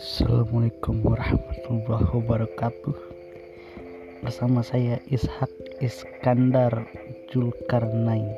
Assalamualaikum warahmatullahi wabarakatuh. Bersama saya Ishak Iskandar Julkarnain.